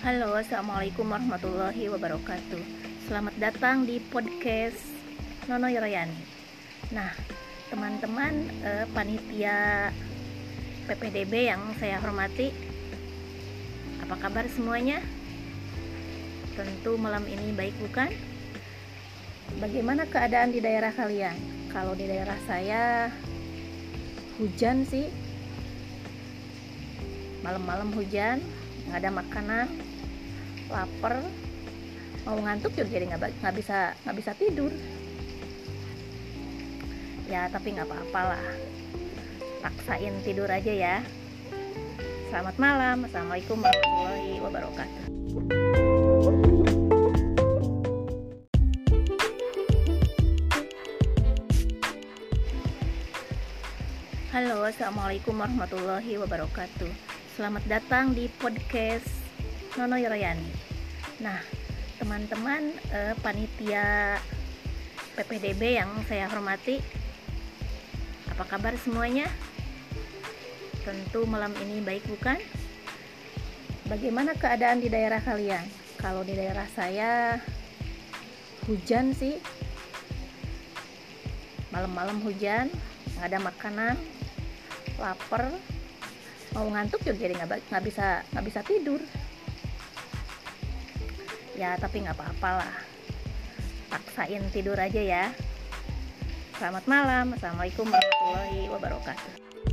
Halo, assalamualaikum warahmatullahi wabarakatuh. Selamat datang di podcast Nono Yoroyani. Nah, teman-teman eh, panitia PPDB yang saya hormati, apa kabar semuanya? Tentu malam ini baik bukan? Bagaimana keadaan di daerah kalian? Kalau di daerah saya hujan sih, malam-malam hujan, nggak ada makanan, lapar, mau ngantuk juga jadi nggak bisa nggak bisa tidur. Ya tapi nggak apa-apa lah, paksain tidur aja ya. Selamat malam, assalamualaikum warahmatullahi wabarakatuh. Halo, assalamualaikum warahmatullahi wabarakatuh. Selamat datang di podcast Nono Yoroyani. Nah, teman-teman eh, panitia PPDB yang saya hormati, apa kabar semuanya? Tentu malam ini baik bukan? Bagaimana keadaan di daerah kalian? Kalau di daerah saya hujan sih, malam-malam hujan, nggak ada makanan, lapar, mau ngantuk juga jadi nggak bisa nggak bisa tidur. Ya tapi nggak apa-apa lah, paksain tidur aja ya. Selamat malam, assalamualaikum warahmatullahi wabarakatuh.